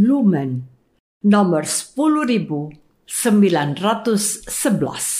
Lumen nomor 10911.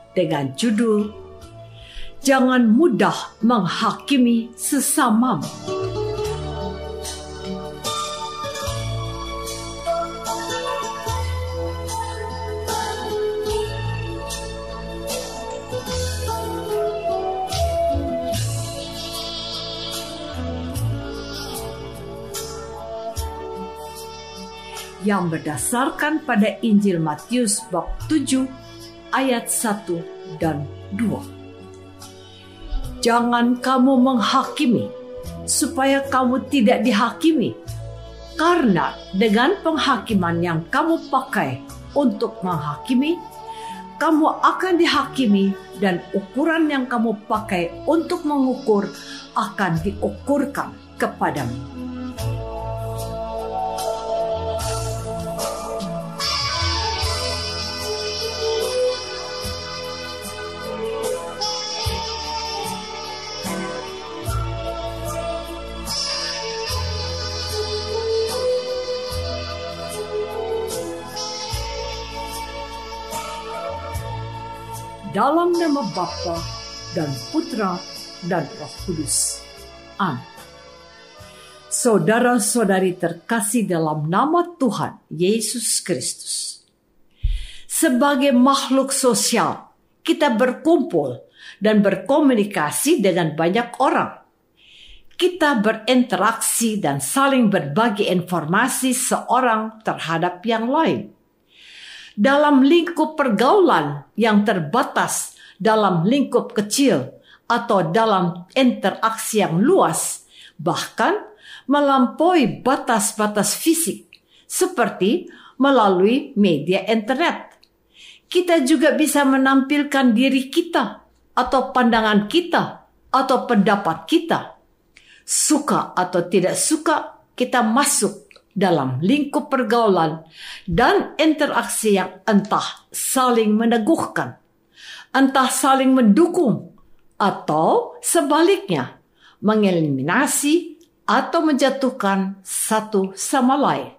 dengan judul Jangan mudah menghakimi sesamamu. yang berdasarkan pada Injil Matius bab 7 ayat 1 dan 2. Jangan kamu menghakimi supaya kamu tidak dihakimi. Karena dengan penghakiman yang kamu pakai untuk menghakimi, kamu akan dihakimi dan ukuran yang kamu pakai untuk mengukur akan diukurkan kepadamu. Dalam nama Bapa dan Putra dan Roh Kudus. Amin. Saudara-saudari terkasih dalam nama Tuhan Yesus Kristus. Sebagai makhluk sosial, kita berkumpul dan berkomunikasi dengan banyak orang. Kita berinteraksi dan saling berbagi informasi seorang terhadap yang lain dalam lingkup pergaulan yang terbatas dalam lingkup kecil atau dalam interaksi yang luas, bahkan melampaui batas-batas fisik, seperti melalui media internet. Kita juga bisa menampilkan diri kita atau pandangan kita atau pendapat kita. Suka atau tidak suka, kita masuk dalam lingkup pergaulan dan interaksi yang entah saling meneguhkan, entah saling mendukung, atau sebaliknya mengeliminasi atau menjatuhkan satu sama lain.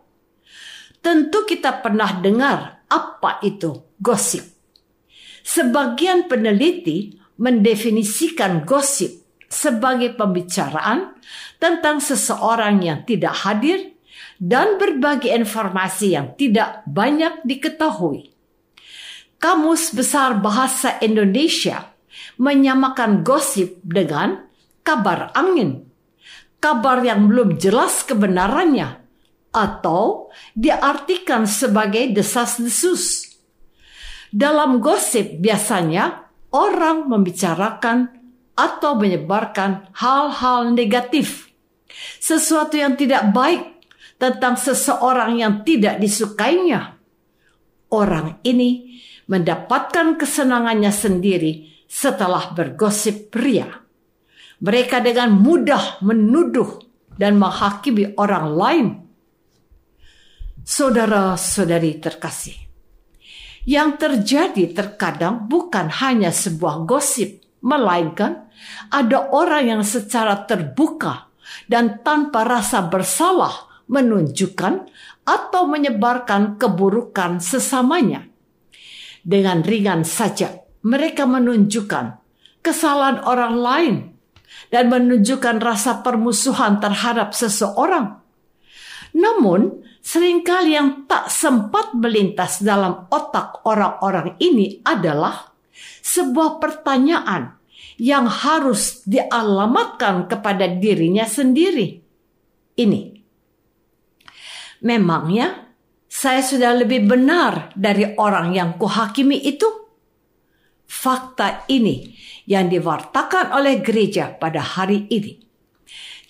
Tentu kita pernah dengar apa itu gosip. Sebagian peneliti mendefinisikan gosip sebagai pembicaraan tentang seseorang yang tidak hadir dan berbagi informasi yang tidak banyak diketahui. Kamus Besar Bahasa Indonesia menyamakan gosip dengan kabar angin, kabar yang belum jelas kebenarannya, atau diartikan sebagai desas-desus. Dalam gosip biasanya orang membicarakan atau menyebarkan hal-hal negatif, sesuatu yang tidak baik tentang seseorang yang tidak disukainya. Orang ini mendapatkan kesenangannya sendiri setelah bergosip pria. Mereka dengan mudah menuduh dan menghakimi orang lain. Saudara-saudari terkasih, yang terjadi terkadang bukan hanya sebuah gosip, melainkan ada orang yang secara terbuka dan tanpa rasa bersalah menunjukkan atau menyebarkan keburukan sesamanya. Dengan ringan saja mereka menunjukkan kesalahan orang lain dan menunjukkan rasa permusuhan terhadap seseorang. Namun, sering kali yang tak sempat melintas dalam otak orang-orang ini adalah sebuah pertanyaan yang harus dialamatkan kepada dirinya sendiri. Ini, memangnya saya sudah lebih benar dari orang yang kuhakimi itu? Fakta ini yang diwartakan oleh gereja pada hari ini.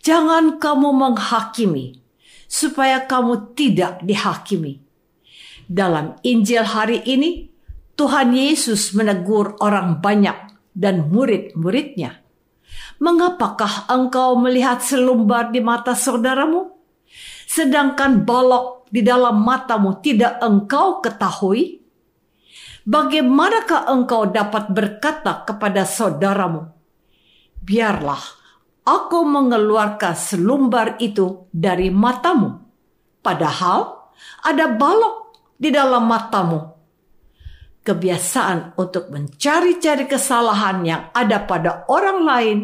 Jangan kamu menghakimi supaya kamu tidak dihakimi. Dalam Injil hari ini, Tuhan Yesus menegur orang banyak dan murid-muridnya. Mengapakah engkau melihat selumbar di mata saudaramu? Sedangkan balok di dalam matamu tidak engkau ketahui? bagaimanakah engkau dapat berkata kepada saudaramu, "Biarlah aku mengeluarkan selumbar itu dari matamu," padahal ada balok di dalam matamu. Kebiasaan untuk mencari-cari kesalahan yang ada pada orang lain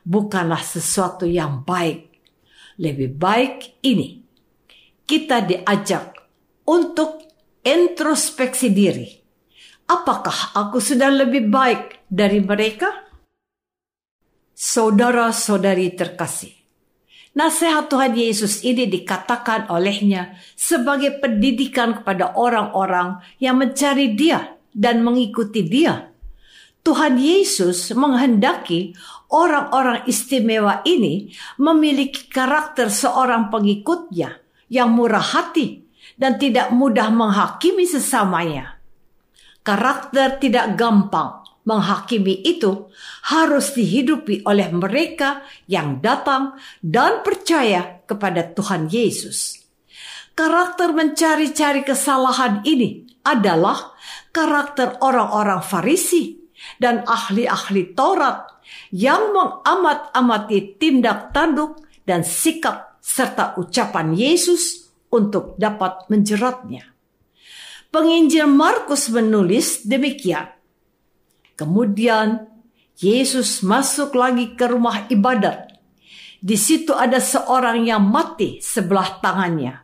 bukanlah sesuatu yang baik. Lebih baik ini kita diajak untuk introspeksi diri Apakah aku sudah lebih baik dari mereka? Saudara-saudari terkasih, nasihat Tuhan Yesus ini dikatakan olehnya sebagai pendidikan kepada orang-orang yang mencari Dia dan mengikuti Dia. Tuhan Yesus menghendaki orang-orang istimewa ini memiliki karakter seorang pengikutnya yang murah hati dan tidak mudah menghakimi sesamanya karakter tidak gampang menghakimi itu harus dihidupi oleh mereka yang datang dan percaya kepada Tuhan Yesus. Karakter mencari-cari kesalahan ini adalah karakter orang-orang Farisi dan ahli-ahli Taurat yang mengamat-amati tindak tanduk dan sikap serta ucapan Yesus untuk dapat menjeratnya. Penginjil Markus menulis demikian. Kemudian Yesus masuk lagi ke rumah ibadat. Di situ ada seorang yang mati sebelah tangannya.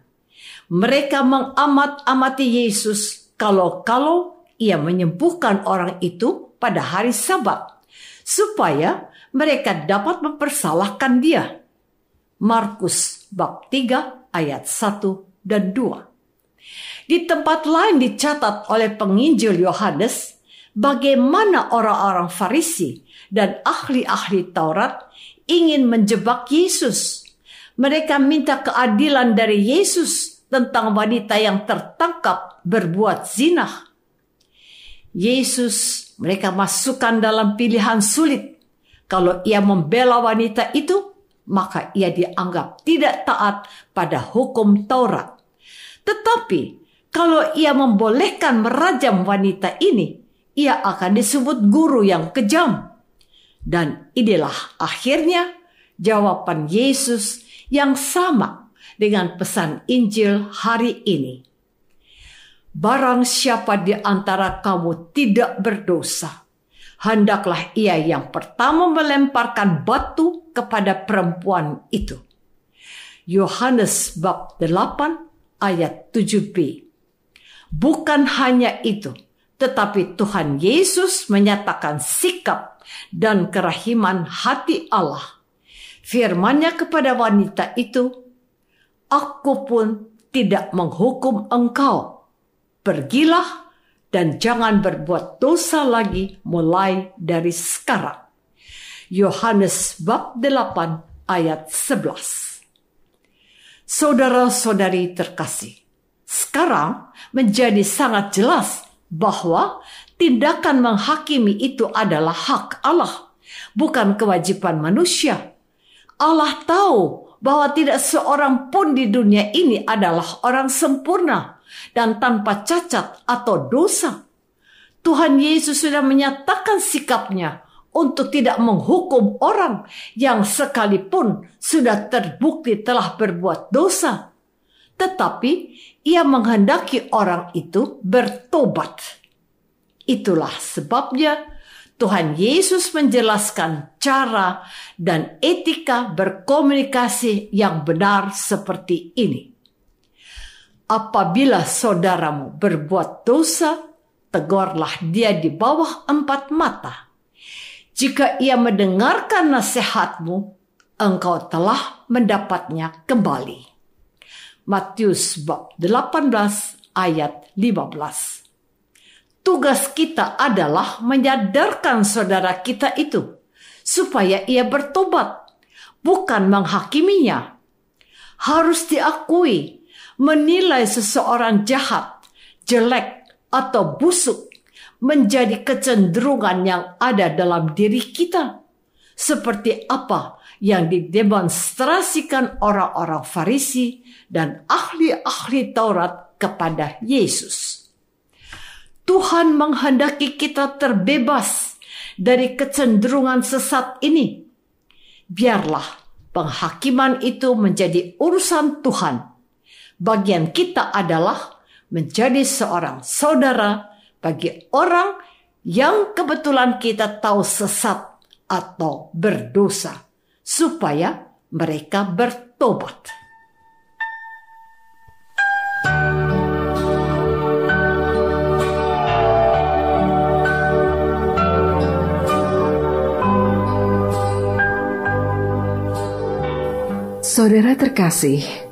Mereka mengamat-amati Yesus kalau-kalau ia menyembuhkan orang itu pada hari Sabat, supaya mereka dapat mempersalahkan dia. Markus bab 3 ayat 1 dan 2. Di tempat lain dicatat oleh penginjil Yohanes bagaimana orang-orang Farisi dan ahli-ahli Taurat ingin menjebak Yesus. Mereka minta keadilan dari Yesus tentang wanita yang tertangkap berbuat zina. Yesus mereka masukkan dalam pilihan sulit. Kalau ia membela wanita itu, maka ia dianggap tidak taat pada hukum Taurat. Tetapi kalau ia membolehkan merajam wanita ini, ia akan disebut guru yang kejam. Dan inilah akhirnya jawaban Yesus yang sama dengan pesan Injil hari ini. Barang siapa di antara kamu tidak berdosa, hendaklah ia yang pertama melemparkan batu kepada perempuan itu. Yohanes bab 8 ayat 7b. Bukan hanya itu, tetapi Tuhan Yesus menyatakan sikap dan kerahiman hati Allah. Firman-Nya kepada wanita itu, Aku pun tidak menghukum engkau. Pergilah dan jangan berbuat dosa lagi mulai dari sekarang. Yohanes bab 8 ayat 11. Saudara-saudari terkasih, sekarang menjadi sangat jelas bahwa tindakan menghakimi itu adalah hak Allah, bukan kewajiban manusia. Allah tahu bahwa tidak seorang pun di dunia ini adalah orang sempurna dan tanpa cacat atau dosa. Tuhan Yesus sudah menyatakan sikapnya untuk tidak menghukum orang yang sekalipun sudah terbukti telah berbuat dosa. Tetapi ia menghendaki orang itu bertobat. Itulah sebabnya Tuhan Yesus menjelaskan cara dan etika berkomunikasi yang benar seperti ini. Apabila saudaramu berbuat dosa, tegurlah dia di bawah empat mata. Jika ia mendengarkan nasihatmu, engkau telah mendapatnya kembali. Matius bab 18 ayat 15 Tugas kita adalah menyadarkan saudara kita itu supaya ia bertobat, bukan menghakiminya. Harus diakui, menilai seseorang jahat, jelek, atau busuk menjadi kecenderungan yang ada dalam diri kita. Seperti apa yang didemonstrasikan orang-orang Farisi dan ahli-ahli Taurat kepada Yesus. Tuhan menghendaki kita terbebas dari kecenderungan sesat ini. Biarlah penghakiman itu menjadi urusan Tuhan. Bagian kita adalah menjadi seorang saudara bagi orang yang kebetulan kita tahu sesat atau berdosa, supaya mereka bertobat. Saudara terkasih,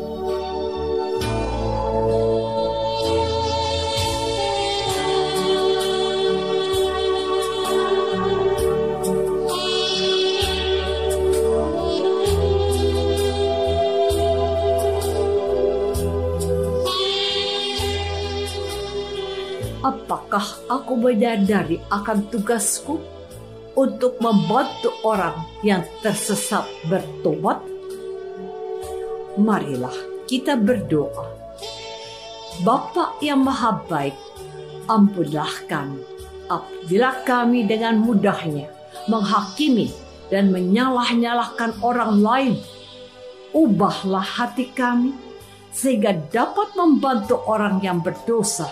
Apakah aku menyadari akan tugasku untuk membantu orang yang tersesat bertobat? Marilah kita berdoa. Bapa yang maha baik, ampunlah kami apabila kami dengan mudahnya menghakimi dan menyalah-nyalahkan orang lain. Ubahlah hati kami sehingga dapat membantu orang yang berdosa